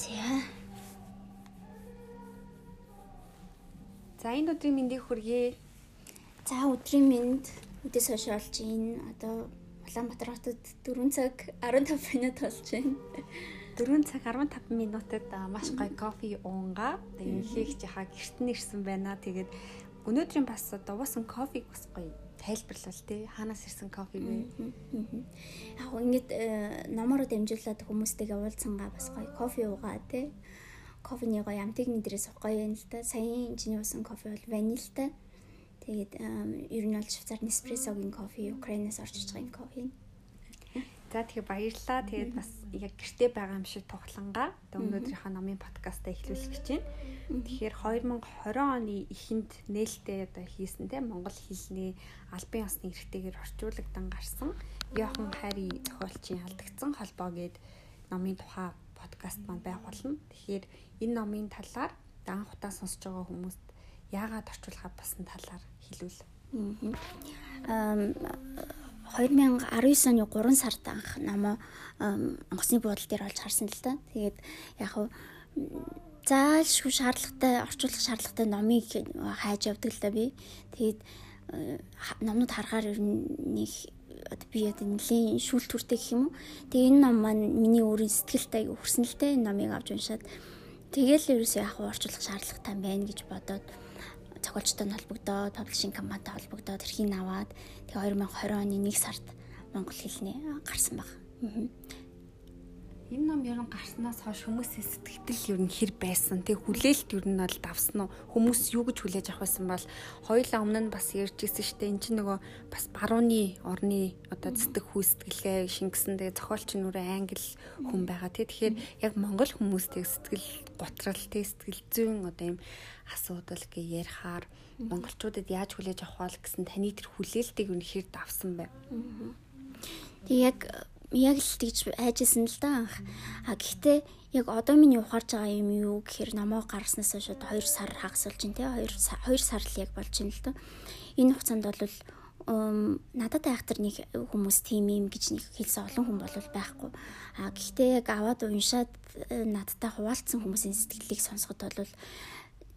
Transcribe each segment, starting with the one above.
За. За энэ өдрийн мэндийг хүргэе. За өдрийн мэнд өдөөс хойш олж ийн одоо Улаанбаатар хотод 4 цаг 15 минут болж байна. 4 цаг 15 минутад маш гоё кофе уунгаа. Тэгээ инхийг жахаа гэрт нэрсэн байна. Тэгээд өнөөдрийн бас одоо уусан кофег бас гоё тайлбарлал тий хаанаас ирсэн кофе вэ? Яг ингэж номороо дамжуулаад хүмүүстэйгээ уулзсангаа бас гоё кофе уугаа тий кофений гоё амтыг мэдрээс гоё юм л та. Саяын чиний уусан кофе бол ванильтай. Тэгээд ер нь бол Швейцар Неспрессогийн кофе, Украинаас орж иж байгаа кофе. За тэгээ баярлалаа. Тэгээд бас яг гэрте байгаа юм шиг тухлангаа. Өнөөдрийнхөө номын подкастаа эхлүүлэх гэж байна. Тэгэхээр 2020 оны эхэнд нээлттэй одоо хийсэн те Монгол хэлний албан ёсны эрхтэйгээр орчуулагдсан гарсан Йохан Хари зохиолчийн алдагдсан холбоо гээд номын тухай подкаст маань байх болно. Тэгэхээр энэ номын талаар анх удаа сонсож байгаа хүмүүст яагаад орчуулахаа басан талаар хэлвэл. Аа 2019 оны 3 сард анх намаа онгоцны буудлын дээр олж харсан л да. Тэгээд яг хав заалшгүй шаардлагатай орчуулах шаардлагатай номыг хайж явдаг л да би. Тэгээд номнууд харахаар ер нь нэг би одоо нэлийн шүүлтүртэй гэх юм уу. Тэгээ энэ ном маань миний өөрийн сэтгэлтэй хүрсэн л дээ энэ номыг авч уншаад тэгэл ерөөсөө яг орчуулах шаардлагатай байна гэж бодоод зохиолчтой нь холбогдоод, паблишинг компанитай холбогдоод эрхийг аваад тэгээ 2020 оны 1 сард монгол хэлний гарсан баг. Энэ ном ер нь гарснаас хойш хүмүүсийн сэтгэл ер нь хэр байсан? Тэг хүлээлт ер нь бол давсан уу? Хүмүүс юу гэж хүлээж авах байсан бол хоёулаа өмнө нь бас ярьж ирсэн штэ эн чинь нөгөө бас барууны орны одоо цэцэг хүү сэтгэлгээ шингэсэн тэгээ зохиолч нь өөрөө англи хүн байгаа тэг тэгэхээр яг монгол хүмүүстэй сэтгэл готрал тэг сэтгэл зүйн одоо юм асуудал гээ ярихаар монголчуудад яаж хүлээж авах вэ гэсэн таны тэр хүлээлтийг үнэхээр давсан бай. Тэг яг яг л тэгж айжсэн л да анх. А гэхдээ яг одоо миний ухаарч байгаа юм юу гэхээр номоо гаргаснаас одоо 2 сар хагас болж байна те 2 2 сар л яг болж байна л да. Энэ хугацаанд бол надад айхтар нэг хүмүүс тийм юм гэж нэг хэлсэн олон хүн бол байхгүй. А гэхдээ яг аваад уншаад э, надтай хуваалцсан хүмүүсийн сэтгэлийг сонсоход бол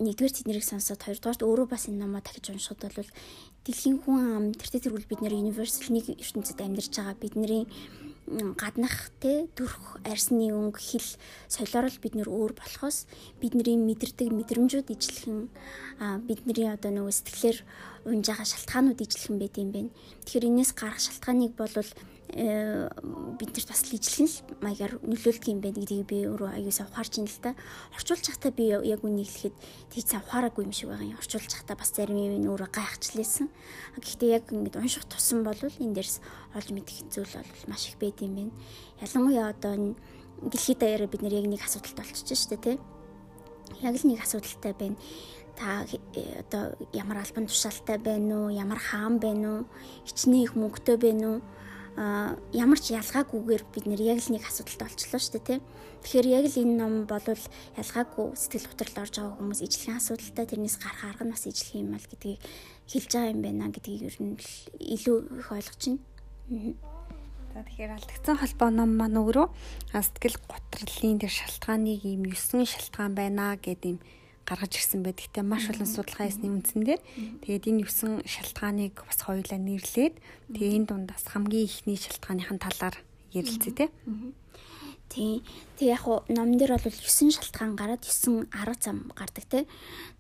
нэгдүгээр тэднийг сонсоод хоёрдугаарт өөрөө бас энэ номоо дахиж уншихад бол дэлхийн хүн ам тэр тэргүүл бид нэр universal нэг ертөнцид амьдарч байгаа бидний гаднах те төрх арсны өнгө хэл соёлоор л бид нөр өөр болохоос бидний мэдэрдэг мэдрэмжүүд ижлэхэн бидний одоо нөгөө сэтгэлээр унж байгаа шалтгаанууд ижлэхэн байт юм байна. Тэгэхээр энэс гарах шалтгааныг бол Э, биднэрт бас л ижлэх л маягаар нөлөөлдөг юм байна гэдгийг би өөрөө аюусаа ухаарч ин л та. Орчуулж захтаа би яг үнийг хэлэхэд тийч сайн ухаараагүй юм шиг байгаа юм. Орчуулж захтаа бас зарим юм өөрөө гайхчлээсэн. Гэхдээ яг ингэж унших тусам бол энэ дээрс олж мэдэх зүйл бол маш их байд юм байна. Ялангуяа одоо дэлхийд даяараа бид нэр яг нэг асуудалд болчихж штэ тий. Яг л нэг асуудалтай байна та э, одоо ямар албан тушаалтай байна уу, ямар хаан байна уу, хичнээн их мөнгөтэй байна уу ямар ч ялгаагүйгээр бид нэр яг л нэг асуудалд олчлоо шүү дээ тийм. Тэгэхээр яг л энэ ном болвол ялгаагүй сэтгэл хөдлөлд орж байгаа хүмүүс ижлэхэн асуудалтай тэрнээс гарах арга нь бас ижлэх юм аа гэдгийг хэлж байгаа юм байна гэдгийг ер нь илүү их ойлгож байна. За тэгэхээр алдагдсан холбоо ном маань өөрөө сэтгэл готрлын тэр шалтгааныг ийм 9 шалтгаан байна гэдэг юм гаргаж ирсэн байдаг. Гэтэ маш олон судалгаа хийсний үндсэн дээр тэгээд энэ 9 шалтгааныг бас хоёулаа нэрлээд тэгээд энэ дундаас хамгийн ихний шалтгааныхын талаар ярилцъя те. Тий. Тэг яг уу номн дээр бол 9 шалтгаан гараад 9 арга зам гардаг те.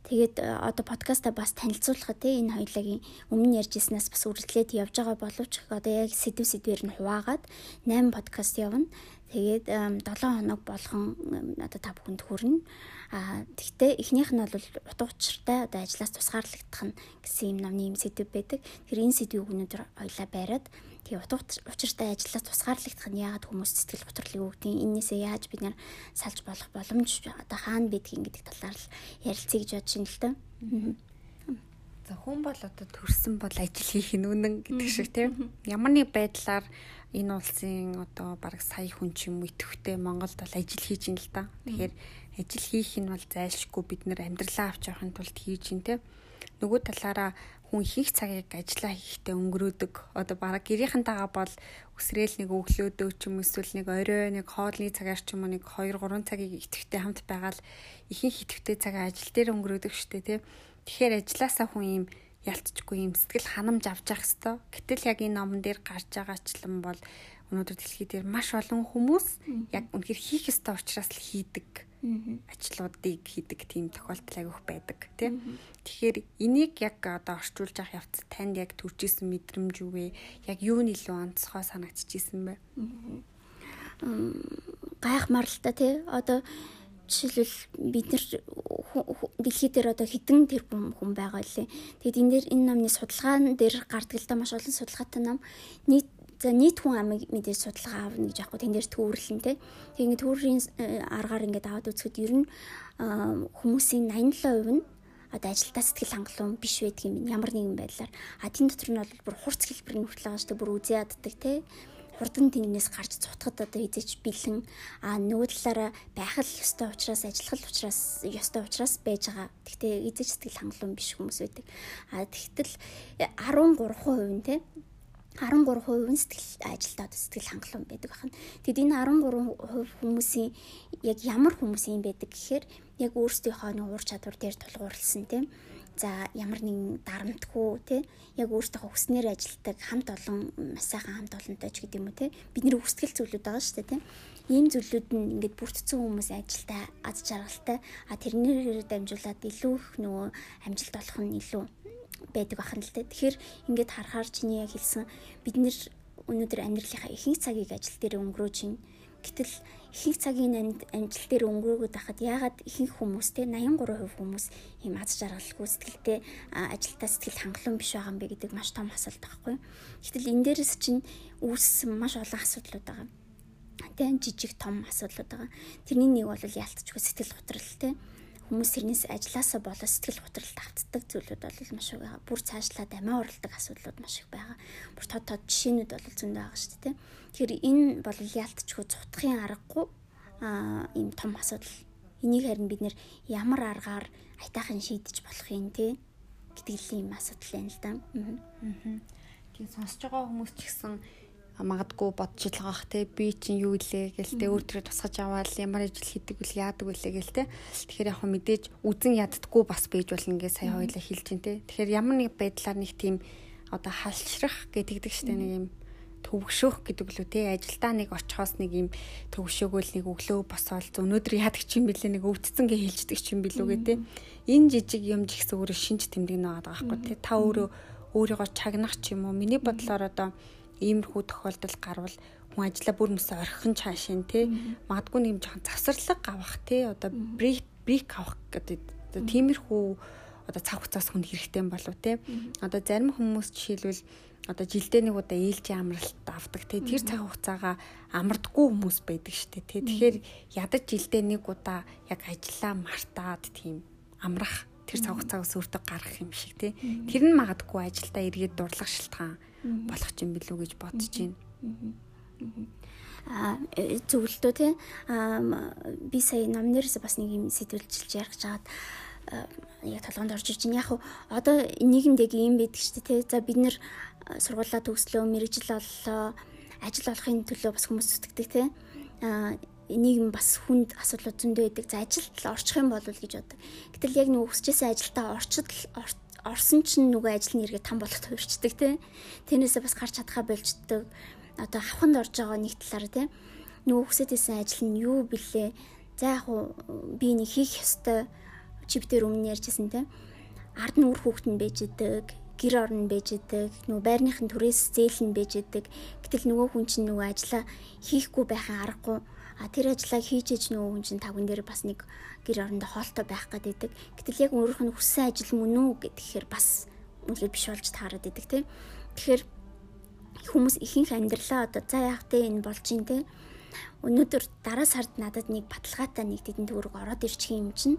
Тэгээд э, одоо подкаста бас танилцуулахад те энэ хоёулагийн өмнө ярьжсэнээс бас үргэлжлээд явж байгаа боловч одоо яг сэдв сэдвэр нь хуваагаад 8 подкаст явна. Тэгээд 7 хоног болгон одоо та бүхэнд хүрнэ. Аа тэгтээ эхнийх нь бол утга учиртай одоо ажлаас тусгаарлагдах нь гэсэн юм номны юм сэдв байдаг. Тэр энэ сэдвийг өнөөдөр хоёлаа бариад тэгээ утга учиртай ажлаас тусгаарлагдах нь яагаад хүмүүс сэтгэл готрлыг өгдөг энээсээ яаж бид нар салж болох боломж одоо хаана бидгийг гэдэг талаар л ярилцъя гэж байна л да. За хүн бол одоо төрсөн бол ажил хийх нь үнэн гэдэг шиг тийм ямар нэг байдлаар энэ улсын одоо баг сая хүн ч юм уу идэвхтэй Монголд бол ажил хийж ин л да. Тэгэхээр ажил хийх нь бол зайлшгүй бид нэр амьдралаа авч явахын тулд хийж ин те. Нөгөө талаараа хүн их цагийг ажиллаа хийхдээ өнгөрөөдөг. Одоо бараг гэрийнхэнтэйгээ бол өсрөөл нэг өглөөдөө ч юм эсвэл нэг орой нэг хоолны цагаар ч юм уу нэг 2 3 цагийг идэвхтэй хамт байгаад ихэнх идэвхтэй цагаа ажил дээр өнгөрөөдөг штэ тий. Тэгэхээр ажилласаа хүн юм ялцчихгүй юм сэтгэл ханамж авч явах хэвээр. Гэтэл яг энэ номон дээр гарч байгаачлан бол өнөөдөр дэлхий дээр маш олон хүмүүс яг үнэхээр хийх ёстой учраас л хийдэг ажлуудыг хийдэг тийм тохиолдол агиух байдаг тийм. Тэгэхээр энийг яг одоо орчуулж авах явц танд яг төржсэн мэдрэмж юу вэ? Яг юу нь илүү онцгой санагдчихсэн бэ? Та тий. Одоо жишээлбэл бид нар дэлхий дээр одоо хэдэн тэр хүн байгаа лээ. Тэгэд энэ дээр энэ номны судалгаан дээр гардаг л да маш олон судалгаатай ном. Нийт За нийт хүн амыг мэдээж судалгаа авна гэж яахгүй тэн дээр төвөрлөн те. Тэгээд төвөрийн э, аргаар ингээд аваад үзэхэд ер нь хүмүүсийн 87% нь одоо ажилдаа сэтгэл хангалуун биш байдаг юм ямар нэгэн байдлаар а тийм дотор нь бол бүр хурц хэлбэрийн хүртэл байгаа шүү дээ бүр үзээ яддаг те хурдан тэннээс гарч цутгад одоо хизээч бэлэн а нөгөө талаараа байх л ёстой учраас ажиллах л учраас ёстой учраас байж байгаа. Гэхдээ эзэж сэтгэл хангалуун биш хүмүүс байдаг. А тэгтэл 13% нь те 13% нь сэтгэл ажилтаа сэтгэл хангалуун байдаг байна. Тэгэд энэ 13% хүмүүсийн яг ямар хүмүүсийн байдаг гэхээр яг өөрсдийнхөө нэг уур чадвар дээр тулгуурласан тийм. За ямар нэгэн дарамтгүй тий яг өөртөө хүснээр ажилтдаг хамт олон маш сайхан хамт олонтой ч гэдэг юм уу тий бидний хүсгэл зүйлүүд байгаа шүү дээ тий ийм зүйлүүд нь ингээд бүрдсэн хүмүүс ажилдаа аз жаргалтай а тэрнээр дамжуулаад илүү их нөгөө амжилт олох нь илүү байдаг бахан л тэ. Тэгэхээр ингээд харахаар чиний яг хэлсэн бид нэр өнөөдөр амьдралынхаа ихэнх цагийг ажил дээр өнгөрөөж байна. Гэтэл ихэнх цагийн амжилт дээр өнгөрөөгд байхад яагаад ихэнх хүмүүс те 83% хүмүүс ийм аз жаргалгүй сэтгэлтэй ажилтаа сэтгэл хангалуун биш байгаа юм бэ гэдэг маш том асуулт байхгүй. Гэтэл энэ дээрээс чинь үүссэн маш олон асуудлууд байгаа. Тэн жижиг том асуудлууд байгаа. Тэрний нэг бол яалтчгүй сэтгэл готрол те хүмүүс тэрнээс ажилласаа болоо сэтгэл готролд автдаг зүйлүүд бол маш их байгаа. Бүр цаашлаад амиа оролдог асуудлууд маш их байгаа. Бүр тод тод жишээнүүд бол зөндөө байгаа шүү дээ. Тэгэхээр энэ бол яалтчгүй цутгахын аргагүй аа ийм том асуудал. Энийг харин бид нэр ямар аргаар айтаахан шийдэж болох юм те? Гэдэг л ийм асуудал байна л да. Аа. Тийм сонсож байгаа хүмүүс ч гэсэн магадгүй бодож байгаа те? Би чинь юу илээ гээл те? Өөр төрөд тусгаж аваад ямар ажил хийдэг вэ яадаг вэ гээл те? Тэгэхээр яг хөө мэдээж үзен яддггүй бас бийж болно ингээ сая хоёлаа хэлж чинь те? Тэгэхээр ямар нэг байдлаар нэг тийм одоо халшрах гэдэг штэ нэг юм төвөгшөөх гэдэг лүү те. Ажилдаа нэг очихоос нэг юм төвөгшөөгөл нэг өглөө босоол өнөөдөр яадаг ч юм бэлээ нэг өвдцэн гээ хэлждэг ч юм билүү гэ те. Энэ жижиг юм ч ихс өөрөө шинж тэмдэг нэг байгаа байхгүй те. Та өөрөө өөрийгөө чагнах ч юм уу? Миний бодлоор одоо иймэрхүү тохиолдол гарвал хүн ажилла бүр мөсө орхин чаашин тий магадгүй нэг юм жоохон завсарлага авах тий одоо брейк брейк авах гэдэг тиймэрхүү одоо цаг хугацаас хүнд хэрэгтэй болов тий одоо зарим хүмүүс жишээлбэл одоо жилдээ нэг удаа ээлжийн амралт авдаг. Тий тэр цаг хугацаагаа амардгүй хүмүүс байдаг штэ тий тэгэхээр ядаж жилдээ нэг удаа яг ажиллаа мартаад тийм амрах тэр цаг хугацаагаас өөртөө гаргах юм шиг тий тэр нь магадгүй ажилдаа эргээд дурлах шалтгаан болох юм билүү гэж бодож байна. А зөвлөдөө те а би сая номнэрээс бас нэг юм сэдвэлжилж ярих жаад яг толгонд орж иж байна. Яг одоо нийгэмдэг юм байдаг шүү дээ те. За бид нэр сургуулаа төгслөө, мэрэгжил оллоо, ажил олохын төлөө бас хүмүүс зүтгэдэг те. А нийгэм бас хүнд асуудлууд зөндөө байдаг. За ажилд орчих юм бол гэж бодог. Гэтэл яг нөгөө хүсчээсээ ажилдаа орчод орсон чинь нөгөө ажлын эргээ там болох хувирчдаг тий. Тэрнээсээ бас гарч чадхаа болждаг. Одоо хавханд орж байгаа нэг талаар тий. Нөгөө хүсэжсэн ажил нь юу блэ? За яг уу би нэг хийх ёстой чивтэр өмнө ярьжсэн тий. Ард нь үр хүүхэд нь байж идэг гэр орн байж идэг нөгөө байрныхын түрээс зээл нь байж идэг гэтэл нөгөө хүн чинь нөгөө ажиллаа хийхгүй байхын аргагүй а тэр ажлаа хийж иж нөгөө хүн чинь тавган дээр бас нэг гэр орондоо хоолтой байх гэдэг. Гэтэл яг өөрийнх нь хүссэн ажил мөн үү гэхээр бас үнэхээр биш болж таарад идэг тийм. Тэгэхээр хүмүүс ихэнх амьдралаа одоо за яах вэ энэ болж ин тийм. Өнөөдөр дараа сард надад нэг баталгаатай нэг тэдэн төгрөг ороод ирчих юм чинь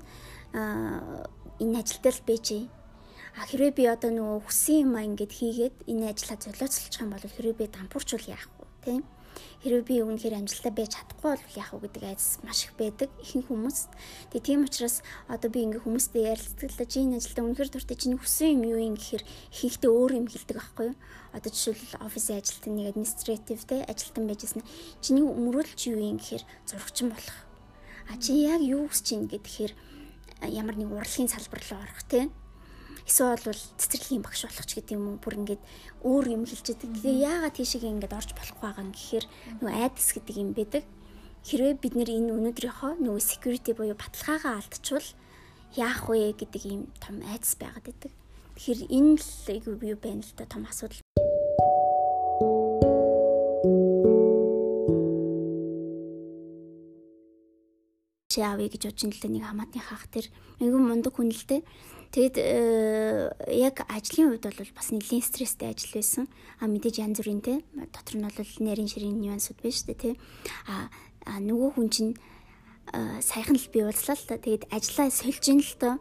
энэ ажилдаа л бэжээ. А хэрвээ би одоо нөгөө хүссэн юм аа ингээд хийгээд энэ ажлаа золиоцолчих юм бол хэрвээ би дампуурчвал яах вэ тийм Хэрвээ би үнэхээр амжилттай байж чадахгүй бол яах вэ гэдэг айдас маш их байдаг ихэнх хүмүүс. Тэгээ тийм учраас одоо би ингээ хүмүүстэй ярилцлагаа чи энэ ажилдаа үнэхээр дуртай чиний хүсэн юм юу юм гэхээр ихэнхдээ өөр юм хэлдэг байхгүй юу? Одоо жишээлбэл офисын ажилтны нэг административ те ажилтан байжсэн чиний өмөрүүлж юу юм гэхээр зурагчин болох. А чи яг юу хүсэж чинь гэхээр ямар нэг урлагийн салбар руу орох те эсвэл бол цэцэрлэгийн багш болох ч гэдэг юм уу бүр ингээд өөр юм хэлж байгаа. Тэгээ яагаад тийшээ ингээд орж болохгүй байгаа юм гэхээр нөгөө айдас гэдэг юм байдаг. Хэрвээ бид нэр энэ өнөөдрийнхөө нөгөө security буюу баталгаагаа алдчихвал яах вэ гэдэг ийм том айдас байгаад байдаг. Тэгэхээр энэ л юу байна л да том асуудал. чи аавь гэж бодож ин л нэг хамаатны хаах тэр айгүй мундаг хүн л дээ Тэгэд э, яг ажлын хувьд бол бас нэлийн стресстэй ажил байсан. А мэдээж янз бүрийн те дотор нь бол нарийн ширийн нюансууд байна шүү дээ те. А нөгөө хүн чинь сайхан л бий уулзлаа л та. Тэгэд ажлаа сольж ин л тоо.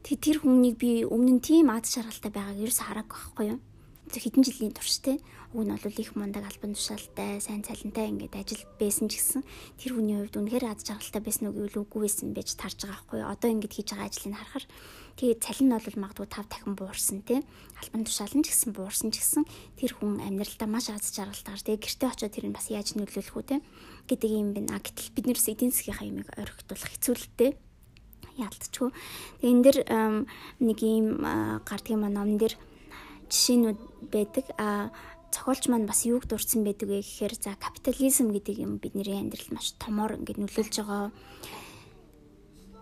Тэг тэр хүнийг би өмнө нь тийм ад шаргалтай байгааг ерөөс хараагүй байхгүй юу? хэдэн жилийн турш те уг нь бол их мундаг албан тушаалтай сайн цалинтай ингээд ажил байсан ч гэсэн тэр хүний хувьд үнэхээр аз жаргалтай байсан уу гэвэл үгүй байсан байж тарж байгаа байхгүй одоо ингээд хийж байгаа ажлыг харахаар тэгээ цалин нь бол магадгүй 5 дахин буурсан те албан тушаал нь ч гэсэн буурсан ч гэсэн тэр хүн амьдралдаа маш аз жаргалтайгаар тэгээ гэртээ очиод тэр нь бас яаж нөлөөлөх үү те гэдэг юм байна гэтэл бид нэрс эдийн засгийн юмыг орхитуулах хэцүүлэлтэй яалтчгүй. Тэгээ энэ дэр нэг юм гардыг маань номн дэр жишээнүүд байдаг. А зохиолч маань бас юуг дурдсан байдаг вэ гэхээр за капитализм гэдэг юм бидний амьдралд маш томоор ингээд нөлөөлж байгаа.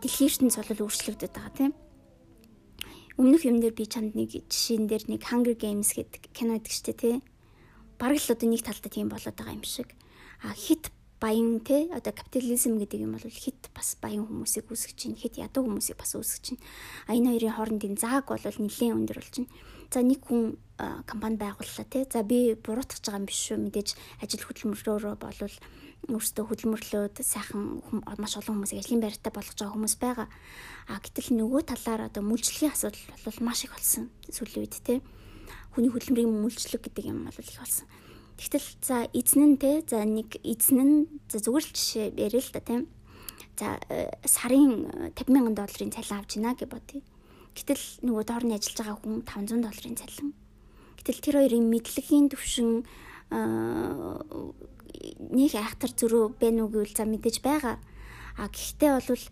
Дэлхийн ертөнц бол өөрчлөгдөд байгаа тийм. Өмнөх юм дээр би чамд нэг жишээн дээр нэг Hunger Games гэдэг кино гэдэг чтэй тий. Бараг л одоо нэг талдаа тийм болоод байгаа юм шиг. А хит баян те одоо капитализм гэдэг юм бол хит бас баян хүмүүсийг үүсгэж чинь хит ядуу хүмүүсийг бас үүсгэж чинь. А энэ хоёрын хоорондын зааг бол нэлээд өндөр болж чинь. За нэг хүн компани байгууллаа те за би буруутгах байгаа юм биш шүү. Мэдээж ажил хөдөлмөрлөөрөө болвол өөрсдөө хөдөлмөрлөөд сайхан маш олон хүмүүсийг ажлын байртаа болгож байгаа хүмүүс байгаа а гэтэл нөгөө талаар одоо мүлжлэгийн асуудал бол маш их болсон сүүлийн үед те хүний хөдөлмөрийн мүлжлэг гэдэг юм бол их болсон Тэгтэл за эзэн нь те за нэг эзэн нь за зүгээр л жишээ яриа л да тийм. За э, сарын 50 э, мянган долларын цалин авч гинэ гэж бодъё. Гэтэл нөгөө доор нь ажиллаж байгаа хүн 500 долларын цалин. Гэтэл тэр хоёрын мэдлэгийн төвшин э, нэг айхтар зөрөө байна уу гэвэл за мэдээж байгаа. А гэхдээ бол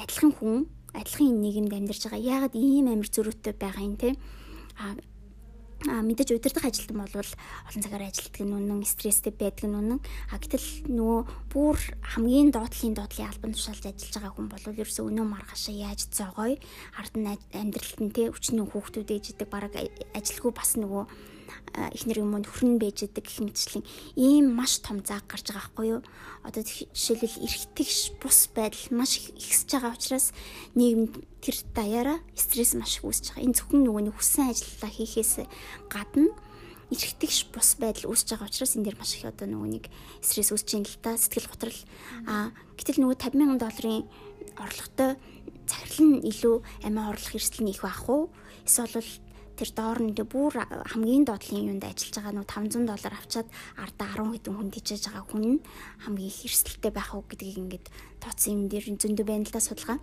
адилхан хүн адилхан нийгэмд амьдарч байгаа. Яагаад ийм амир зөрүүтэй байгаа юм те? А а мэдээж удирдах ажилтан бол олон цагаар ажилтдаг нь үнэн стресстэй байдаг нь үнэн а гэтэл нөгөө бүр хамгийн доотлын доотлын албан тушаалж ажиллаж байгаа хүн бол ерөөсөө өнөө маргашаа яаж зогоё ард нь амьдралт нь те өчнөө хүүхдүүд ээждэг баг ажилгүй бас нөгөө эхнэр юм нөхөр нь байж идэг гэх мэтчлэн ийм маш том зааг гарч байгаа байхгүй юу. Одоо жишээлбэл эргэтгэж бус байдал маш их ихсэж байгаа учраас нийгэмд тэр даяараа стресс маш их үүсэж байгаа. Энэ зөвхөн нөгөө нэг хүссэн ажиллалаа хийхээс гадна эргэтгэж бус байдал үүсэж байгаа учраас энэ дэр маш их одоо нөгөө нэг стресс үүсэж байна л та сэтгэл готрол а гэтэл нөгөө 50 мянган долларын орлоготой захирал нь илүү амиа орлох эрсдэл нь их байх уу эсвэл тэр доор нь бүр хамгийн доотлын юунд ажиллаж байгаа нүү 500 доллар авчаад ардаа 10 хэдэн хүн дижээж байгаа хүн нь хамгийн их эрсдэлтэй байх уу гэдгийг ингээд тооцсон юм дээр зөндөө байна л да судалгаа.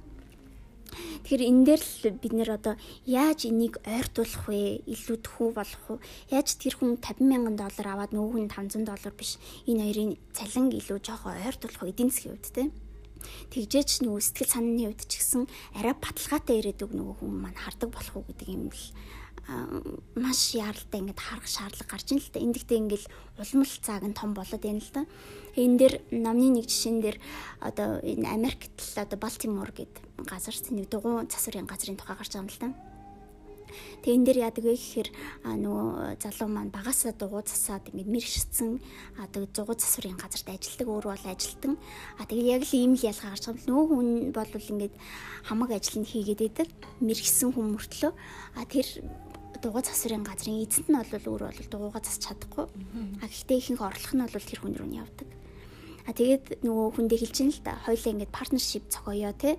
Тэгэхээр энэ дээр л бид нэр одоо яаж энийг ойртуулах вэ? Илүү төхөө болох уу? Яаж тэр хүн 50 мянган доллар аваад нөгөө хүн 500 доллар биш энэ хоёрын цалин илүү жоохоо ойртуулах уу? Эдийн засгийн хувьд те тэгжээч нөгөө сэтгэл санааны хувьд ч гэсэн арай баталгаатай ирээдүг нөгөө хүн маань хардаг болох уу гэдэг юм л маш яаралтай ингээд харах шаардлага гарч ин л та. Эндэгтэй ингээл улмал цааг нь том болоод байна л да. Энэ дээр намны нэг жишээн дээр одоо энэ Америкт л одоо Балтимор гэдэг газар нэг дугуй засварын газрын тухай гарч байгаа юм л да. Тэгээ энэ дээр яадаг вэ гэхээр нөгөө залуу маань багасаа дугуй засаад ингээд мэрэгшсэн. Одоо зугуй засварын газарт ажилдаг өөр бол ажилтан. А тэгээ яг л ийм л ялгаа гарч байгаа. Нөгөө хүн бол ингээд хамаг ажил нь хийгээд идэг мэрэгсэн хүн мөртлөө. А тэр дугуй засварын газрын эзэнт нь бол өөр бол дугуйгаа засч чадахгүй. А гэхдээ ихэнх орлого нь бол тэр хүн рүү нь явдаг. А тэгээд нөгөө хүндээ хэлж ин л та хоёлаа ингээд партнершип зохиоё те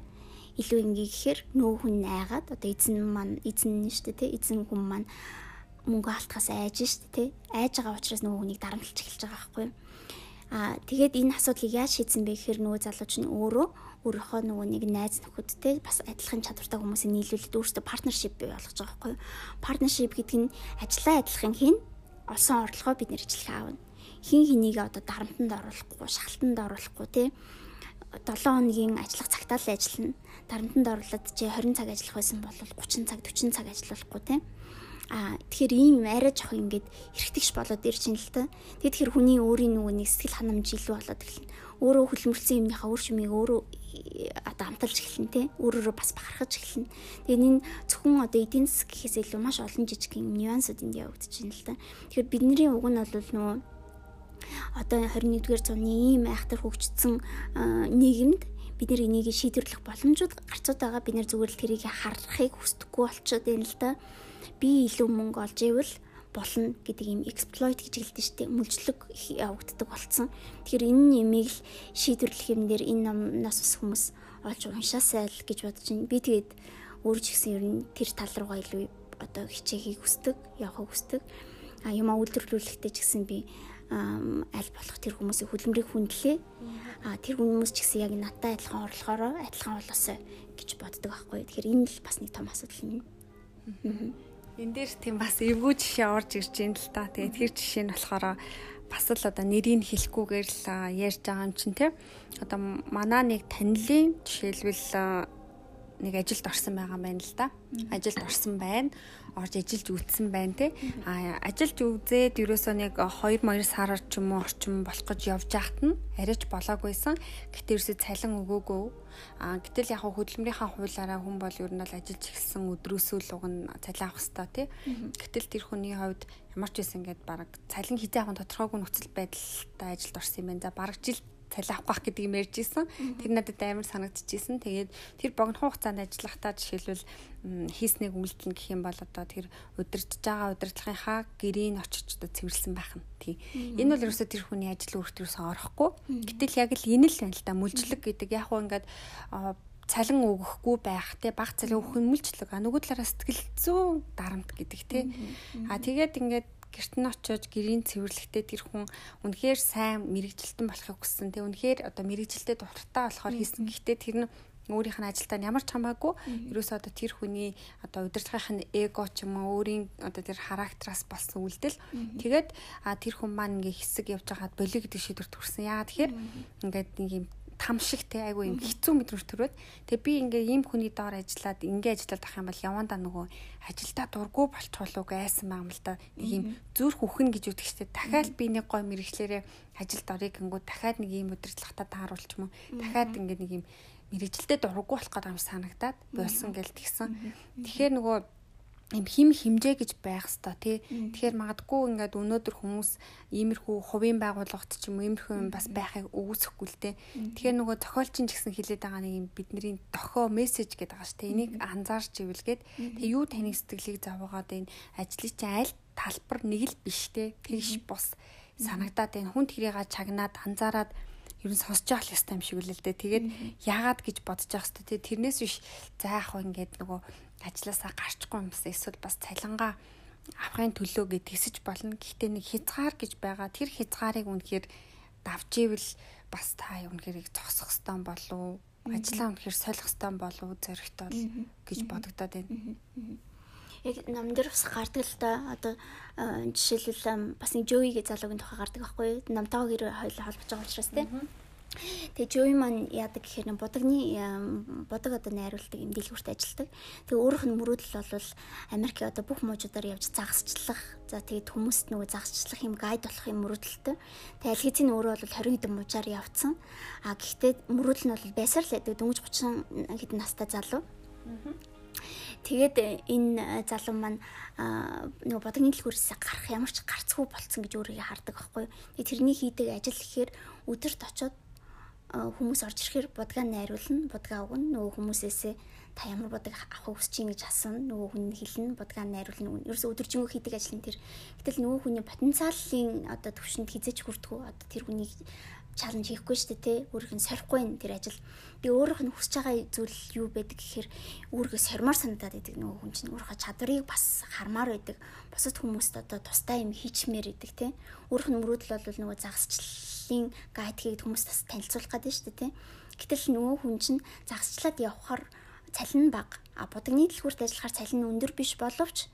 илүү ингээ гэхээр нөө хүн айгаад одоо эзэн маань эзэн нь шүү дээ те эзэн хүн маань мөнгө алтахаас айж шүү дээ те айж байгаа учраас нөгөө хүнийг дарамтлж эхэлж байгаа байхгүй Аа тэгээд энэ асуудлыг яаж шийдсэн бэ гэхээр нөгөө залууч нь өөрөө өөрийнхөө нөгөө нэг найз нөхөдтэй бас адилхан чадвартай хүмүүсийг нийлүүлээд өөрсдөө партнершип бий болгож байгаа байхгүй. Партнершип гэдэг нь ажлаа адилхан хийн олсон орлогоо бид нэр ажиллах аавна. Хин хэнийг одоо дарамтанд оруулахгүй, шахалтанд оруулахгүй тий 7 хоногийн ажиллах цагтаа л ажиллана. Дарамтанд оруулаад чи 20 цаг ажиллах байсан бол 30 цаг 40 цаг ажиллахгүй тий. А тэгэхээр ийм арай жоох ингээд эргэтгэж болоод ирж ин л та. Тэгэд тэр хүний өөрийн нөгөө нэг сэтгэл ханамж илүү болоод эхэлнэ. Өөрөө хөдөлмөрлсөн юмныхаа үр шимийг өөрөө одоо амталж эхэлнэ те. Өөрөөрөө бас бахархаж эхэлнэ. Тэгээ энэ зөвхөн одоо эдийн засаг гэхээс илүү маш олон жижиг юм нюансууд энд явагдаж байна л та. Тэгэхээр бидний уг нь бол нөгөө одоо 21-р зууны ийм айхтар хөгжсөн нийгэмд бид нэр энийг шийдвэрлэх боломжууд гарцууд байгаа. Бид нэр зүгээр л тэрийг харахыг хүсдэггүй болчиход байна л да би илүү мөнгө олж ивэл болно гэдэг юм exploit гэж хэлдэг шүү дээ. Мүлжлэг явагддаг болсон. Тэгэхээр энэ нэмийг л шийдвэрлэх юм дээр энэ номноос бас хүмүүс олж уншаасай л гэж бодож байна. Би тэгээд өөр ч гэсэн ер нь тэр тал руугаа илүү одоо хичээхийг хүсдэг, явахыг хүсдэг. А юм үйлдвэрлүүлэхдээ ч гэсэн би аль болох тэр хүмүүсийн хөдөлмөрийг хүндлээ. А тэр хүмүүс ч гэсэн яг надтай адилхан орлохороо адилхан болоосой гэж боддог байхгүй. Тэгэхээр энэ л бас нэг том асуудал юм. Энд дээр тийм бас эвгүй жишээ орж ирж байна л та. Тэгээд тэр жишээ нь болохоор бас л одоо нэрийг хэлэхгүйгээр л ярьж байгаа юм чинь те. Одоо манаа нэг танилын жишээлбэл нэг ажилд орсон байгаа юм байна л да. Ажилд орсон байна орж ажиллаж үтсэн байна те. А ажиллаж үзээд ерөөсөө нэг 2 2 сараар ч юм уу орчим болох гэж явж яхад нь арайч болоогүйсэн. Гэтэ ерөөсөө цалин өгөөгүй. А гэтэл яг хөдөлмөрийнхаа хуулаараа хүн бол ер нь бол ажиллаж эхэлсэн өдрөөсөө л уг нь цалин авах хэрэгтэй тий. Гэтэл тэр хүний хувьд ямар ч байсан ингээд баг цалин хизээ авах тодорхойгүй нөхцөл байдалтай ажилд орсон юм байна. За баг жил цалин авах гэдэг юм ярьж исэн. Тэр надад амар санагдчихсэн. Тэгээд тэр богино хугацаанд ажиллахдаа жишээлбэл хийснийг үлдэн гэх юм бол одоо тэр удирдах байгаа удирдлагынхаа гэрийн очиж одоо цэвэрлсэн байх нь. Тий. Энэ бол ерөөсөө тэр хүний ажил өөртөөс орохгүй. Гэтэл яг л энэ л байна л да мүлжлэг гэдэг яг хөө ингээд цалин өгөхгүй байх те баг цалин өгөх нь мүлжлэг а нөгөө талаараа сэтгэл зүйн дарамт гэдэг те а тэгээд ингээд гэрт нь очиж гэрийн цэвэрлэхдээ тэр хүн үнэхээр сайн мэрэгжилтэн болохыг хүссэн. Тэг үнэхээр одоо мэрэгжилтэд дуртай болохоор хийсэн. Гэхдээ тэр нь өөрийнх нь ажилдаа ямар ч хамаагүй ерөөсөө одоо тэр хүний одоо удирдлагын эго ч юм уу өөрийн одоо тэр характераас болсон үйлдэл тэгээд тэр хүн маань ингээ хэсэг явж байгаад болио гэдэг шийдвэрт хүрсэн. Яагаад тэгэхээр ингээд нэг юм там шиг те айгу юм хэцүү мэдрэмж төрөөд. Тэгээ би ингээ ийм хүний доор ажиллаад ингээ ажиллаад ах юм бол явандаа нөгөө ажилдаа дургу болчихвол уу айсан байгаа юм л да нэг юм зүрх үхэн гэж үтгэж те дахиад би нэг гой мэрэгчлэрээ ажилд орыг гингүү дахиад нэг ийм удирдлагатаа тааруулч уу? Дахиад ингээ нэг юм мэрэгжилтэд дургу болох гэдэг юм санагдаад болсон гэл тэгсэн. Тэгэхээр нөгөө юм хим химжээ гэж байх хэвээр тий. Тэгэхээр магадгүй ингээд өнөөдөр хүмүүс иймэрхүү хувийн байгууллагт ч юм уу иймэрхүү юм бас байхыг өгөөсөхгүй л дээ. Тэгэхээр нөгөө зохиолчин ч гэсэн хэлээд байгаа нэг юм бидний дохоо мессеж гэдэг байгаа шүү дээ. Энийг анзаарч ивэл гээд тэг юу таны сэтгэлийг заваагаад энэ ажлын чинь аль талбар нэг л биш те. Тэгш бус санагдаад энэ хүн тэрийг чагнаад анзаараад ер нь сонсож явах ёстой юм шиг үлээ л дээ. Тэгээд яагаад гэж бодож явах ёстой. Тэрнээс биш заах уу ингээд нөгөө ажилласаа гарчгүй юмсан эсвэл бас цалингаа авахын төлөө гэд тэсэж болно. Гэхдээ нэг хязгаар гэж байгаа. Тэр хязгаарыг үнэхээр давж ивэл бас та үнэхээр зогсох хэвтан болов ажлаа үнэхээр солих хэвтан болов зоригтой гэж бодогдоод байна. Яг нам дээр бас гардаг л да. Одоо жишээлбэл бас нэг Joey гэж залуугийн тухай гардаг байхгүй юу? Намтайгаа гэр хоёул холбож байгаа учраас тийм Тэгээ Joey маань яадаг гэхээр будагны будаг одоо найруулдаг юм дэлгүүрт ажилладаг. Тэгээ өөрийнх нь мөрөөдөл бол Америкийн одоо бүх мужуудаар явж загасчлах. За тэгээд хүмүүст нөгөө загасчлах юм гайд болох юм мөрөөдөлтэй. Тэгээ алхицын өөрөө бол 20 хэдэн мужаар явцсан. А гэхдээ мөрөөдөл нь бол байсаар л дөнгөж 30 хэдэн настай залуу. Тэгээд энэ залуу маань нөгөө бодгийн дэлгүүрээс гарах ямар ч гарцгүй болцсон гэж өөрийгөө хардаг байхгүй. Тэгээд тэрний хийдэг ажил гэхээр өдөрт очоод хүмүүс орж ирэхээр будгаа найруулна, будгаа өгнө. Нөгөө хүмүүсээсээ та ямар будаг авах хүсэж чинь гэж асууна. Нөгөө хүн хэлнэ, будгаа найруулна. Ерөөсө өдөржингөө хийдэг ажил нь тэр. Гэтэл нөгөө хүний потенциалын одоо төвшөнд хизээч хүрдэггүй. Одоо тэр хүнийг чаленж хийхгүй шүү дээ тий. Өөрийнх нь сорихгүй энэ тэр ажил. Би өөрийнх нь хүсэж байгаа зүйл юу байдаг гэхээр өөрийгөө сормоор санагдаад идэг нөгөө хүн чинь өөрийнхөө чадварыг бас хармаар байдаг. Бусад хүмүүст одоо тустай юм хийчмээр идэг тий. Өөрийнх нь мөрөөдөл бол нөгөө загасчлалын гайд хийгээд хүмүүст бас танилцуулах гэдэг шүү дээ тий. Гэтэл нөгөө хүн чинь загасчлаад явхаар цалин баг. А будагны дэлгүүрт ажиллахаар цалин өндөр биш боловч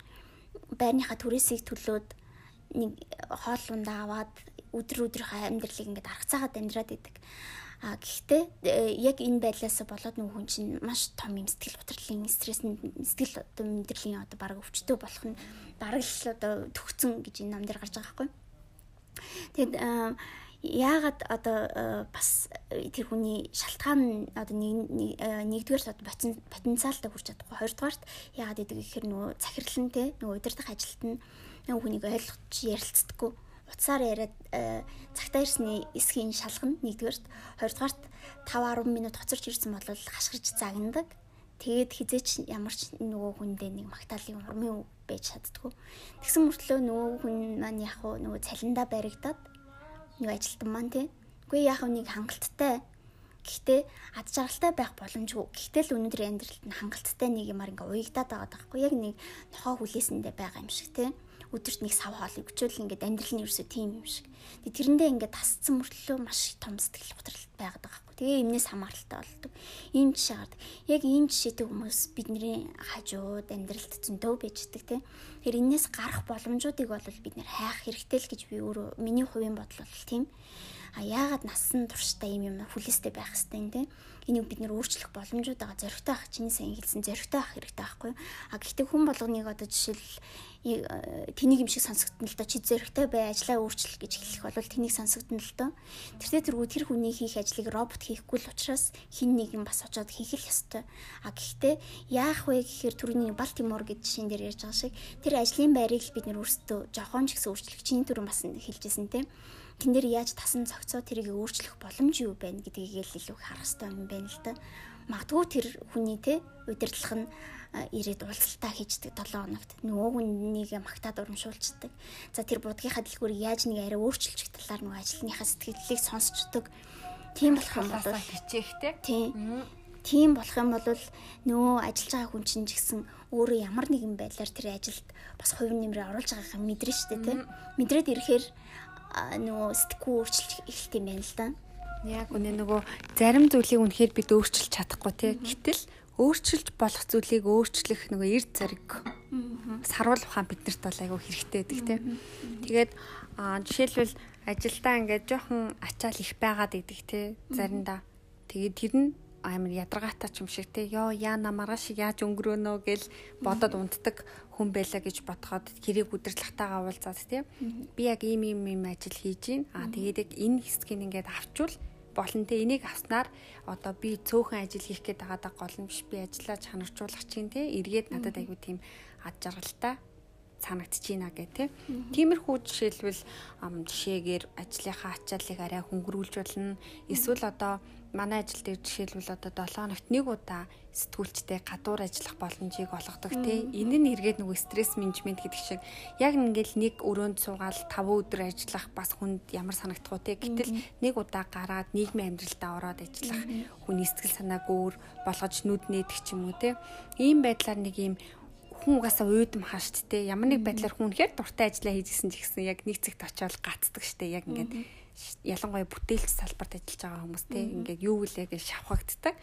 байрныхаа түрээсийг төлөөд нэг хоол ундаа аваад өдөр өдрийнхөө амьдралыг ингээд аргацаагаад амьдраад идэг. А гэхдээ э, яг энэ байдлаас болоод нөгөө хүн чинь маш том юм сэтгэл хөдлөлийн стресс сэтгэл одоо мэдрэлийн одоо баг өвчтөй болох нь бараг л одоо төгцөн гэж энэ ном дээр гарч байгаа байхгүй. Тэгэд яагаад одоо бас тэр хүний шалтгаан одоо нэг нэгдүгээр одоо потенциалтай хүрч чадахгүй хоёрдугаарт яагаад гэдэг гэхээр нөгөө захирал нь те нөгөө удирдах ажилт нь нөгөө хүнийг ойлгож ярилцдаггүй утсаар яриад э, цагтаа ирсний эсхийн шалгана нэгдүгээрт хоёрдугаарт 5 10 минут хоцорч ирсэн бол хашгирч загнадаг. Тэгээд хизээч ямар ч нөгөө хүндээ нэг магтаалын урмын байж чаддгүй. Тэгсэн мөртлөө нөгөө хүн маань яг нөгөө цалиндаа баригдаад нөгөө ажилтан маань тий. Үгүй яг нэг хангалттай Гэхдээ ад жаргалтай байх боломжгүй. Гэхдээ л өнөөдрийн амьдралд нь хангалттай нэг юмар ингээ уягдаад байгаа байхгүй. Яг нэг нохоо хүлээсэндээ байгаа юм шиг тий өдөрт нэг сав хоол өгчөөл ингээд амьдрал нь ерөөсөө тийм юм шиг. Тэгээ тэрэндээ ингээд тасцсан мөртлөө маш том сэтгэл хөдлөлт байгаад байгаа хгүй. Тэгээ юмнээс хамааралтай болдог. Ийм жишээ гардаг. Яг ийм жишээтэй хүмүүс бидний хажууд амьдралд зөндөө байждаг тийм. Тэр энээс гарах боломжуудыг бол бид нэр хайх хэрэгтэй л гэж би өөрөө миний хувийн бодол бол тийм а яагаад насан турштай юм юм хүлээстэй байх юм те энийг бид нэр өөрчлөх боломжууд байгаа. Зоригтой ах чиний сайн хэлсэн зоригтой ах хэрэгтэй байхгүй а гэхдээ хүн болгоныг одоо жишээл э, тэнийг юм шиг сонсогдно л доо. Чи зоригтой бай ажлаа өөрчлөх гэж хэлэх бол тэнийг сонсогдно л доо. Тэртээ тэргүй тэр хүний хийх ажлыг робот хийхгүй л учраас хин нэг юм бас очоод хийх л ёстой. А гэхдээ яах вэ гэхээр түрүүний Балтимор гэж жишээн дээр ярьж байгаа шиг тэр ажлын байрыг бид нэр өөрсдөө жохон ч гэсэн өөрчлөх чиний түрүүн бас хэлжсэн те тэн дээр яаж тасан цогцоо тэрийг өөрчлөх боломж юу байна гэдгийг л илүү харах хэрэгтэй юм байна л да. Магадгүй тэр хүний те удирдлах нь ирээд уулзалтаа хийждэг 7 хоногт нөгөө хүнийг магтаад урамшуулцдаг. За тэр будгийнхаа дэлгүүрийг яаж нэг арай өөрчилчих талаар нөгөө ажилтныхаа сэтгэлдлийг сонсчдаг. Тийм болох юм бол хичээхтэй. Тийм. Тийм болох юм бол нөгөө ажиллаж байгаа хүн чинь ч гэсэн өөрөө ямар нэгэн байдлаар тэр ажилд бас хувь нэмрээ оруулж байгаагаа мэдрэн штэ тий. Мэдрээд ирэхээр нөгөө сэтгүү өөрчлөлт эхэлт юм байна л да. Яг үнэ нөгөө зарим зүйлийг үнэхээр бид өөрчилж чадахгүй тий. Гэтэл өөрчилж болох зүйлийг өөрчлөх нөгөө эрд зэрэг сарвал ухаан биднэрт бол айгүй хэрэгтэй гэдэг тий. Тэгээд жишээлбэл ажилдаа ингээд жоохон ачаал их байгаад идэг тий. Заримдаа. Тэгээд тэр нь амар ядаргаатай ч юм шиг те ёо яана маргааш яаж өнгөрөөнө гэл бодоод унтдаг хүн байлаа гэж бодоход хэрэг удирдлагатайгаа уулзаад те. Би яг ийм ийм ийм ажил хийж гин. Аа тэгээд яг энэ хэсгийг ингээд авчвал болон те энийг авснаар одоо би цөөхөн ажил хийх гээд байгаа гол нь биш. Би ажиллаа чанарчуулах чинь те эргээд надад айгүй тийм ад жаргалтай санагдчихэйна гэх те. Тиймэрхүү жишээлбэл жишээгээр ажлынхаа ачааллыг арай хөнгөрүүлж болно. Эсвэл одоо манай ажил дээр жишээлбэл одоо 7 хоногт нэг удаа сэтгүүлчтэй гадуур ажиллах боломжийг олгодог тий. Энэ нь эргээд нөгөө стресс менежмент гэдэг шиг. Яг ингээл нэг өрөөнд суугаал 5 өдөр ажиллах бас хүнд ямар санагдах вэ тий. Гэтэл нэг удаа гараад нийгмийн амьдралдаа ороод ажиллах хүний сэтгэл санааг өөр болгож нүд нээдэг ч юм уу тий. Ийм байдлаар нэг ийм хүн угаасаа уйдам хаа штт те. Ямар нэг байдлаар хүн ихээр дуртай ажиллаа хийжсэн ч гэсэн яг нэг зэгт очиод гацдаг штэ. Яг ингээд ялангуяа бүтээлч салбарт ажиллаж байгаа хүмүүс те ингээд юу гэлээ гэж шавхагддаг.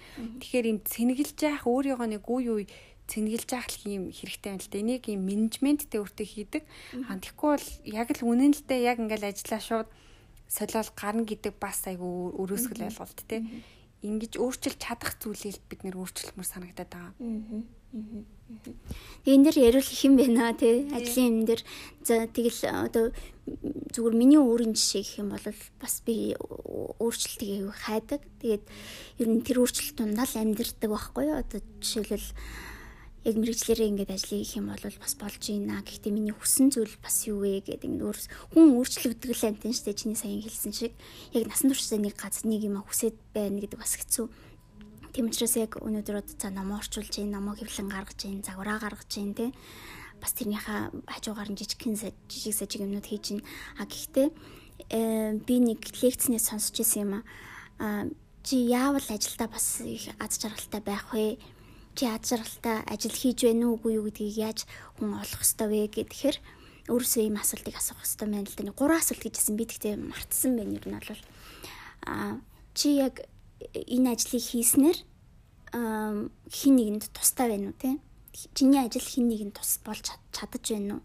Тэгэхээр им цэнгэлж яах өөрийгөө нэг үе үе цэнгэлж яах юм хэрэгтэй юм л да. Энийг юм менежменттэй өөртөө хийдэг. Аа тэгэхгүй бол яг л үнэнэлтэй яг ингээд ажиллаа шууд солиол гарна гэдэг бас айгүй өрөөсгөл ойлголт те. Ингиж өөрчилж чадах зүйлийг бид нэр өөрчлөлмөр санагдаад байгаа. Энэ дэр яриул их юм байна тий. Ажлын юм дэр за тэгэл одоо зүгээр миний өөрийн жишээ гэх юм бол бас би өөрчлөлтийг хайдаг. Тэгээд ер нь тэр өөрчлөлт дундаа л амьдэрдэг байхгүй юу? Одоо жишээлбэл яг мэрэгчлэрээ ингээд ажлыг хийх юм бол бас болж ийна. Гэхдээ миний хүсэн зүйл бас юу вэ гэдэг ингээд өөр хүн өөрчлөгдөг л амтэн штэ чиний саяхан хэлсэн шиг яг насан туршдаа нэг газар нэг юм хүсээд байна гэдэг бас хэцүү. Тийм учраас яг өнөөдөр за номоо орчуулж гин, номоо хэвлэн гаргаж гин, загвараа гаргаж гин те бас тэрнийхээ хажуугаар нь жижиг жижиг сажиг юмнууд хийж гин. А гэхдээ би нэг лекцнээ сонсч ирсэн юм аа чи яавал ажилдаа бас их аз жаргалтай байх вэ? Чи аз жаргалтай ажил хийж байна уугүй юу гэдгийг яаж хүн олох ёстой вэ гэхээр өөрөөсөө ийм асуултыг асуух ёстой байна л да. Гурван асуулт гэжсэн би тэгтээ мартсан байна юу нь бол аа чи яг энэ ажлыг хийснээр хин нэгэнд тустай байна уу те? чиний ажил хин нэгэн тус болж чадаж байна уу?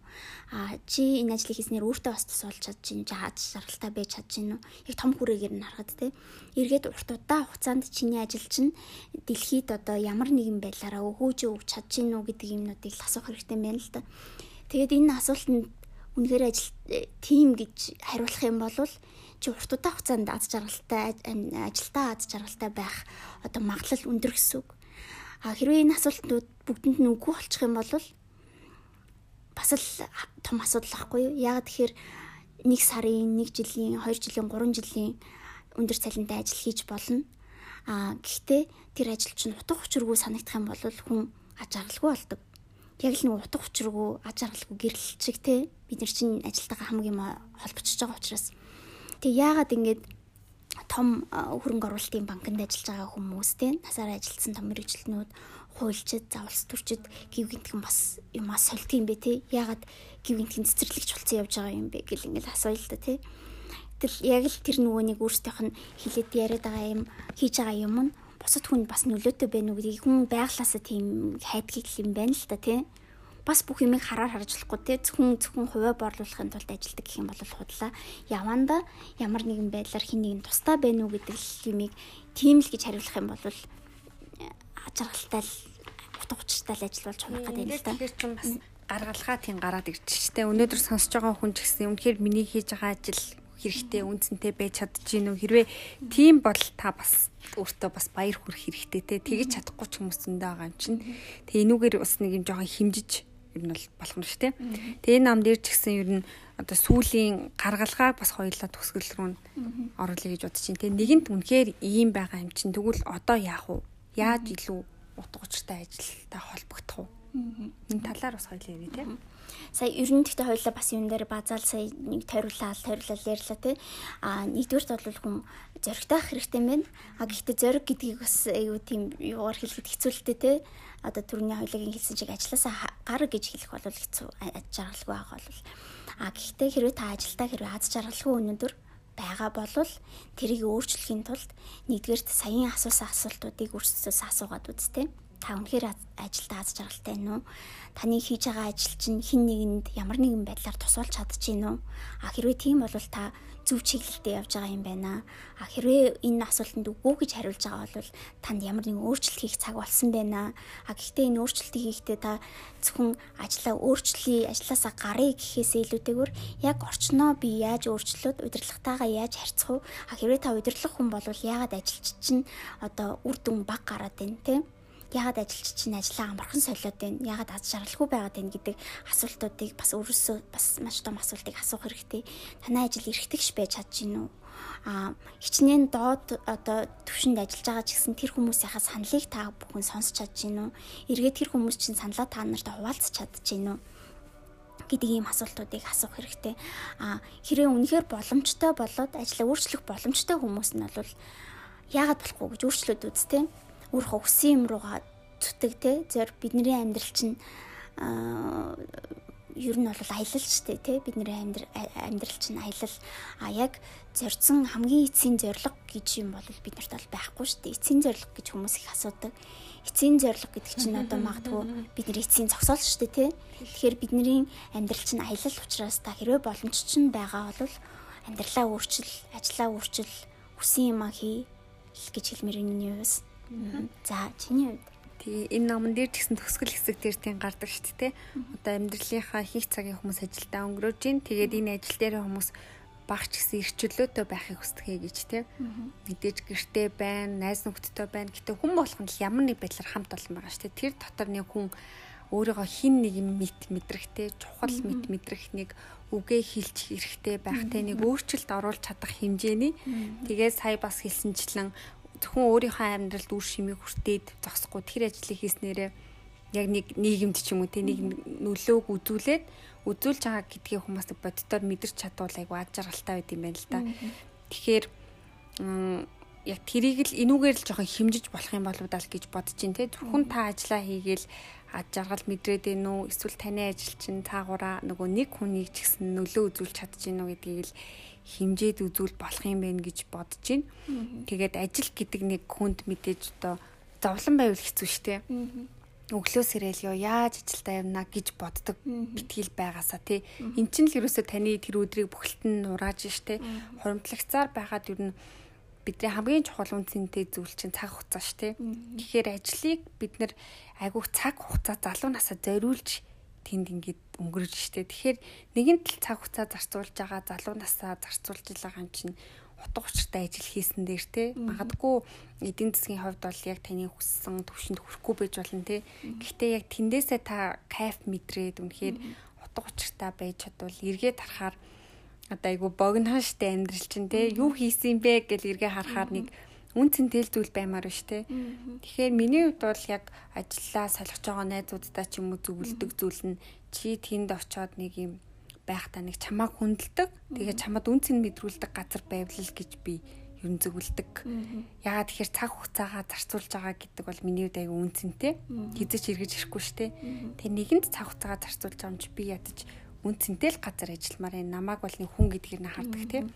А чи энэ ажлыг хийснээр өөртөө бас тус болж чадж чинь жаад шаргалтай байж чадж байна уу? Яг том хүрээгээр нь харахад те. Эргээд урт удаа хугацаанд чиний ажил чинь дэлхийд одоо ямар нэгэн байдлаараа өгөөж өгч чадж гин үү гэдэг юмнуудыг л асуух хэрэгтэй байна л да. Тэгээд энэ асуултанд үнэхээр ажил тим гэж хариулах юм бол чи урт удаа хугацаанд аз жаргалтай ажилтаа аз жаргалтай байх одоо магадлал өндөр гэсэн үг. А хэрвээ энэ асуултууд бүгдэнд нь үгүй болчих юм бол бас л том асуудал ахгүй юу? Яагаад тэгэхээр нэг сарын, нэг жилийн, хоёр жилийн, гурван жилийн өндөр цалинтай ажил хийж болно. А гэхдээ тэр ажил чинь утга учиргүй санагдах юм бол хүн аж аргалгүй болдог. Яг л нэг утга учиргүй аж аргалгүй гэрэл чиг те бид нар чинь ажилтайгаа хамгийн холбочж байгаа учраас. Тэг яагаад ингэж том хөрөнгө оруулалтын банкнд ажиллаж байгаа хүмүүс те насаараа ажилтсан том мэрэгчлэнүүд хуульчид завлс төрчид гів гинтхэн бас юмаа сольт юм бэ те? Ягаад гів гинтхэн цэцэрлэгч болсон явж байгаа юм бэ гэл ингээл асууя л да те. Тэр яг л тэр нөгөө нэг өөрсдийнх нь хилээд яриад байгаа юм хийж байгаа юм нь бусад хүн бас нөлөөтэй байна уу гэдгийг хүн байглаасаа тийм хайдгийг юм байна л да те бас бүх юмыг хараар харж болохгүй те. Зөвхөн зөвхөн хувиа борлуулахын тулд ажилдаг гэх юм бол худлаа яванда ямар нэгэн байдлаар хин нэгэн тустай байна уу гэдэг юмыг тийм л гэж хариулах юм бол ачааргалтай л утга учиртай л ажил болж хувирах гэдэг юм л да. Тэгэхээр чинь бас гаргалгаа тийм гараад ирж штэ. Өнөөдөр сонсож байгаа хүн ч гэсэн үнэхээр миний хийж байгаа ажил хэрэгтэй үнцэнтэй байж чадчихэв үү? Хэрвээ тийм бол та бас өөртөө бас баяр хүрэх хэрэгтэй те. Тэгэж чадахгүй ч хүмүүс зөндөө байгаа юм чинь. Тэгээ энүүгээр бас нэг юм жоохон химжиж ер нь бол дээ. Тэгээ энэ нам дээр ч гэсэн ер нь одоо сүүлийн гаргалгааг бас хоёулаа төгсгөл рүү оруулъя гэж бодож чинь. Тэгээ нэгэнт үнэхээр ийм байгаа юм чинь тэгвэл одоо яах вэ? Яаж илүү утга учиртай ажилтай холбогдох вэ? Энэ талаар бас хоёул ярив тийм сая ерөн тэгтээ хоёлаа бас юм дээр базаал сая нэг тойруулаад тойруулаад ярьлаа тий. А нэгдүгээрт бол хүн зөрөгтэй ах хэрэгтэй байна. А гэхдээ зөрөг гэдгийг бас аюу тийм юугаар хэлэхэд хэцүү л тий. Одоо түрүүний хоёлагийн хэлсэн чиг ажилласаа гар гэж хэлэх бол хэцүү аж жаргалгүй байгаа бол. А гэхдээ хэрвээ та ажилдаа хэрвээ аз жаргалгүй өнөдөр байгаа болвол тэрийг өөрчлөхийн тулд нэгдүгээрт саяын асуусан асуултуудыг өөрсдөөс асуугаад үзтээ та үнэхээр ажилдаа аз жаргалтай байна уу? Таны хийж байгаа ажил чинь хин нэгэнд ямар нэгэн байдлаар тусалж чадчихэв үү? А хэрвээ тийм бол та зөв чиглэлдээ явж байгаа юм байна. А хэрвээ энэ асуултанд үгүй гэж хариулж байгаа бол танд ямар нэгэн өөрчлөлт хийх цаг болсон байна. А гэхдээ энэ өөрчлөлтийг хийхдээ та зөвхөн ажлаа өөрчлөе, ажилласаа гарыг гэхээс илүүтэйгээр яг орчноо би яаж өөрчлөөд удирдлагатайгаа яаж харьцах вэ? А хэрвээ та удирдлах хүн бол яагаад ажилч чинь одоо үр дүн баг гараад байна, тийм? Ягаад ажилч чинь ажлаа амархан солиод байна? Ягаад аз жаргалгүй байгаад байна гэдэг асуултуудыг бас өөрөөсөө бас маш том асуултыг асуух хэрэгтэй. Танай ажил эргэтгэж байж гин үү? А хичнээн доод одоо төвшөнд ажиллаж байгаа ч гэсэн тэр хүмүүсийнхаа саналыг та бүхэн сонсч гин үү? Эргээд тэр хүмүүс чинь саналаа та нартай хуваалцах гин үү? Гэдэг ийм асуултуудыг асуух хэрэгтэй. А хэрэг үнэхээр боломжтой болоод ажлаа өөрчлөх боломжтой хүмүүс нь бол яагаад болохгүй гэж өөрчлөөд үзтээ өөрөө хүссэн юм руугаа зүтэг те. Зэр бидний амьдрал чинь ер нь бол аялал шүү дээ тий бидний амьдрал амьдрал чинь аялал а яг зорьсон хамгийн эцсийн зориг гэж юм бол бид нарт бол байхгүй шүү дээ. Эцсийн зориг гэж хүмүүс их асуудаг. Эцсийн зориг гэдэг чинь одоо магадгүй бидний эцсийн зогсоол шүү дээ тий тэгэхээр бидний амьдрал чинь аялал учраас та хэрвээ боломж чинь байгаа бол амьдралаа өөрчил ажлаа өөрчил хүсэн юм а хий гэж хэлмээр энэ юус За чиний хувьд Тэгээ энэ номон дээр ч гэсэн төгсгөл хэсэг дээр тийм гардаг шүү дээ. Одоо амьдралынхаа хийх цагийн хүмүүс ажилдаа өнгөрөөж гин. Тэгээд энэ ажил дээр хүмүүс багч гэсэн эрчөлөөтэй байхыг хүсдэгэ гэж тийм. Мэдээж гэртэй байна, найз нөхдөдтэй байна. Гэтэ хүн болгоно л ямар нэг байдлаар хамт олон байгаа шүү дээ. Тэр дотор нэг хүн өөрийгөө хин нэг юм мэд мэдрэгтэй, чухал мэд мэдрэх нэг үгээ хэлж хэрэгтэй байхтай нэг өөрчлөлт оруулж чадах хэмжээний. Тэгээд сая бас хэлсэнчлэн зөвхөн өөрийнхөө амьдралд үр шимийг хүртээд зогсохгүй тэр ажлыг хийснээрээ яг нэг нийгэмд ч юм уу те нэг нөлөөг үзүүлээд үзүүлж байгаа гэдгийг хүмүүс боддоор мэдэрч чадвал айгу аж жаргалтай байд юм байна л да. Тэгэхээр яг тэрийг л энүүгээр л жоохон химжиж болох юм болов даа гэж бодож ин те. Зөвхөн та ажиллаа хийгээл аж жаргал мэдрээд байна уу? Эсвэл таны ажил чинь цаагаараа нөгөө нэг хүнийг ч гэсэн нөлөө үзүүлж чадчихэв үү гэдгийг л химжээд үзүүл болох юм байна гэж бодож байна. Тэгээд ажил гэдэг нэг хүнд мэдээж одоо зовлон байвал хэцүү шттэ өглөө сэрэл ёо яаж ажилдаа явна гэж боддог битгийл байгаасаа тий. Эн чинь л ерөөсөө таны тэр өдрийг бүхэлд нь нурааж штэ. Хуримтлагцаар байгаад юу н бидний хамгийн чухал үнцэнтэй зүйл чинь цаг хугацаа штэ. Тэгэхээр ажлыг бид нэр айгуух цаг хугацаа залуу насаа зориулж тэнд ингээд өнгөрөж штэ. Тэгэхээр нэгэн тал цаг хугацаа зарцуулж байгаа залуу насаа зарцуулж байгаа юм чинь утга учиртай ажил хийсэн дээр те. Магадгүй эдийн засгийн хувьд бол яг таны хүссэн төвшөнд хүрэхгүй байж болно те. Гэхдээ яг тэндээсээ та кайф мэдрээд үнэхээр утга учиртай байж чадвал эргээ тарахаар одоо айгу богино штэ амьдрал чинь те. Юу хийсэн бэ гэж эргээ харахаар нэг үн цэнтэй зүйл баймаар байна штэ тэгэхээр миний хувьд бол яг ажиллаа солих байгаа найзуудтай ч юм уу зүгэлдэг зүйл нь чи тэнд очиод нэг юм байхдаа нэг чамааг хүндэлдэг. Тэгээ чамад үн цэн мэдрүүлдэг газар байвал гэж би ер нь зөвлөдөг. Ягаад тэгэхээр цаг хугацаагаа зарцуулж байгаа гэдэг бол миний хувьд аяга үн цэнтэй. Хизэж эргэж ирэхгүй шүү дээ. Тэгээ нэгэнд цаг хугацаагаа зарцуулж байгаа юм чи би ядаж үн цэнтэй л газар ажилламаар энэ намайг бол нэг хүн гэдгийг нь хардаг тийм.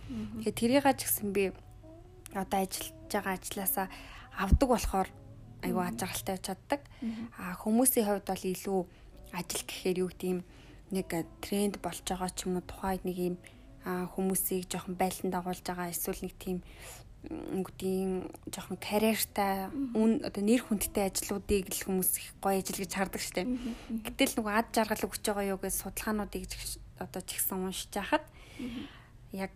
Тэгээ тэрийг ч гэсэн би одоо ажиллаж байгаа ажилласаа авдаг болохоор айгүй ажиглалтай чаддаг. А хүмүүсийн хувьд бол илүү ажил гэхээр юу гэдэм нэг тренд болж байгаа ч юм уу тухайд нэг юм хүмүүсийг жоохон байлдан дагуулж байгаа эсвэл нэг тийм өнгөдийн жоохон карьертай үн одоо нэр хүндтэй ажлуудыг л хүмүүс их гоё ажил гэж хардаг штеп. Гэтэл нөгөө ад жаргал өгч байгаа юу гэж судалгаануудыг одоо ч ихсэн уншиж хахад яг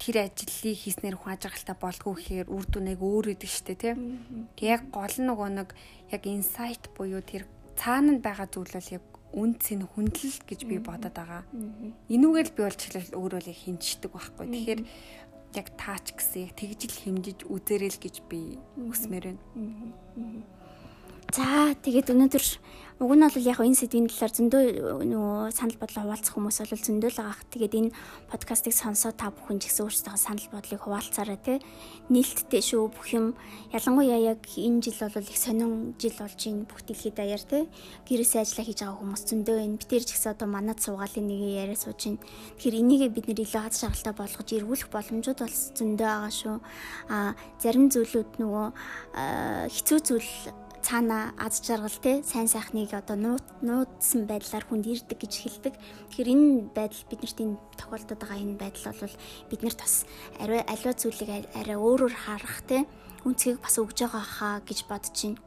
тэр ажлыг хийснээр хүн аж аргалтай болдгоо гэхээр үр дүн яг өөр идэг штэ тий. Яг гол нөгөө нэг яг инсайт буюу тэр цаана нь байгаа зүйл бол яг үнд цэн хүндлэл гэж би бодоод байгаа. Энүүгээр л би болж хэлэл өөрөө л хинчдэг байхгүй. Тэгэхээр яг таач гэсэн яг тэгжил хэмжиж үзээрэй л гэж би хүсмээр байна. За тэгээд өнөөдөр Уг нь бол яг энэ сэдвийн талаар зөндөө нөгөө санал бодлоо хуваалцах хүмүүс бол зөндөө л байгаа. Тэгээд энэ подкастыг сонсоод та бүхэн ч гэсэн өөрсдөө санал бодлыг хуваалцаарай те. Нийлттэй шүү бүх юм. Ялангуяа яг энэ жил бол их сонин жил болж ийн бүх дэлхийд даяар те. Гэрээсээ ажиллаа хийж байгаа хүмүүс зөндөө энэ. Битэр ч гэсэн одоо манад суугаалын нэг яриа сууж ийн. Тэгэхээр энийг бид нэр илүү хад шагалтай болгож эргүүлэх боломжууд бол зөндөө байгаа шүү. А зарим зүйлүүд нөгөө хэцүү зүйл цаана аз жаргал те сайн сайхныг одоо нуудсан байдлаар хүнд ирдэг гэж хэлдэг. Тэгэхээр энэ байдал биднэрт энэ тохиолдод байгаа энэ байдал бол биднэрт бас ариу аливаа зүйлийг арай өөрөөр харах те үнцгийг бас өгж байгаа хаа гэж бодож байна.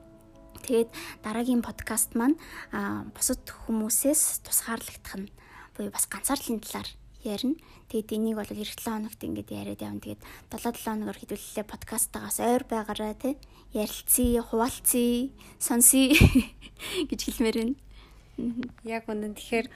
Тэгээд дараагийн подкаст маань бусад хүмүүсээс тусгаарлагдах нь буюу бас ганцаардлын талаар ярина. Тэгээд энийг бол эх 7 хоногт ингээд яриад явна. Тэгээд 7 7 хоногор хэдүүлээ подкасттаагаас ойр байгаараа тий ярилцъя, хуваалцъя, сонсъя гэж хэлмээр байна. Яг үнэн тэгэхээр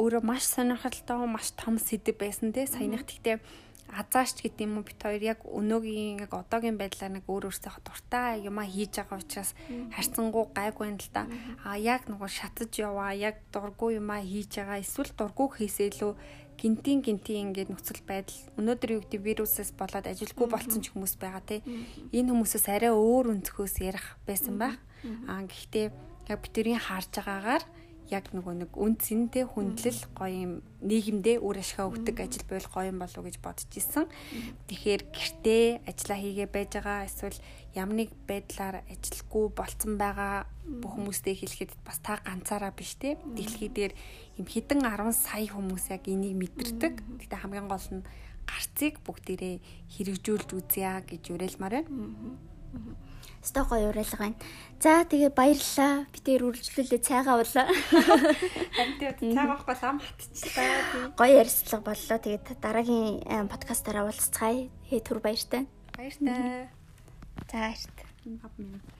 өөрөө маш сонирхолтой, маш том сэдв байсан тий саяных. Гэхдээ азааш гэдэг юм уу бит хоёр яг өнөөгийн яг одоогийн байдлаар нэг өөр өөрсдөө дуртай юмаа хийж байгаа учраас харьцангуй гайгүй юм л да. А яг нөгөө шатаж яваа, яг дурггүй юмаа хийж байгаа эсвэл дурггүй хийсээ лөө гинтийн гинтийн ингээд нөхцөл байдал. Өнөөдөр юу гэдэг вирусээс болоод ажилгүй болсон ч хүмүүс байгаа те. Энэ хүмүүсээс арай өөр өнцгөөс ярих байсан байх аа гэхдээ яг бидний харж байгаагаар яг нөгөө нэг үн цэнтэй хүндлэл гоё юм нийгэмдээ үр ашгаа өгдөг ажил байл гоё юм болов уу гэж бодож исэн. Тэгэхээр гэртээ ажиллаа хийгээ байж байгаа эсвэл ямар нэг байдлаар ажилгүй болцсон байгаа бүх хүмүүстэй хэлэхэд бас та ганцаараа биш те. Дэлхий дээр юм хідэн 10 сая хүмүүс яг энийг мэдэрдэг. Гэтэ хамгийн гол нь гарцыг бүгдээрээ хэрэгжүүлж үзье гэж уриалмаар байна. Өстой гоё уриалга байна. За тэгээ баярлалаа. Би тэр үргэлжлүүлээ цайгаа. Харин тэгээ цайгаа авахгүй лам хатчихлаа. Гоё ярьцлага боллоо. Тэгээд дараагийн подкастаараа уулзцгаая. Хээ түр баяртай. Баяртай. За баяртай. 5 минут.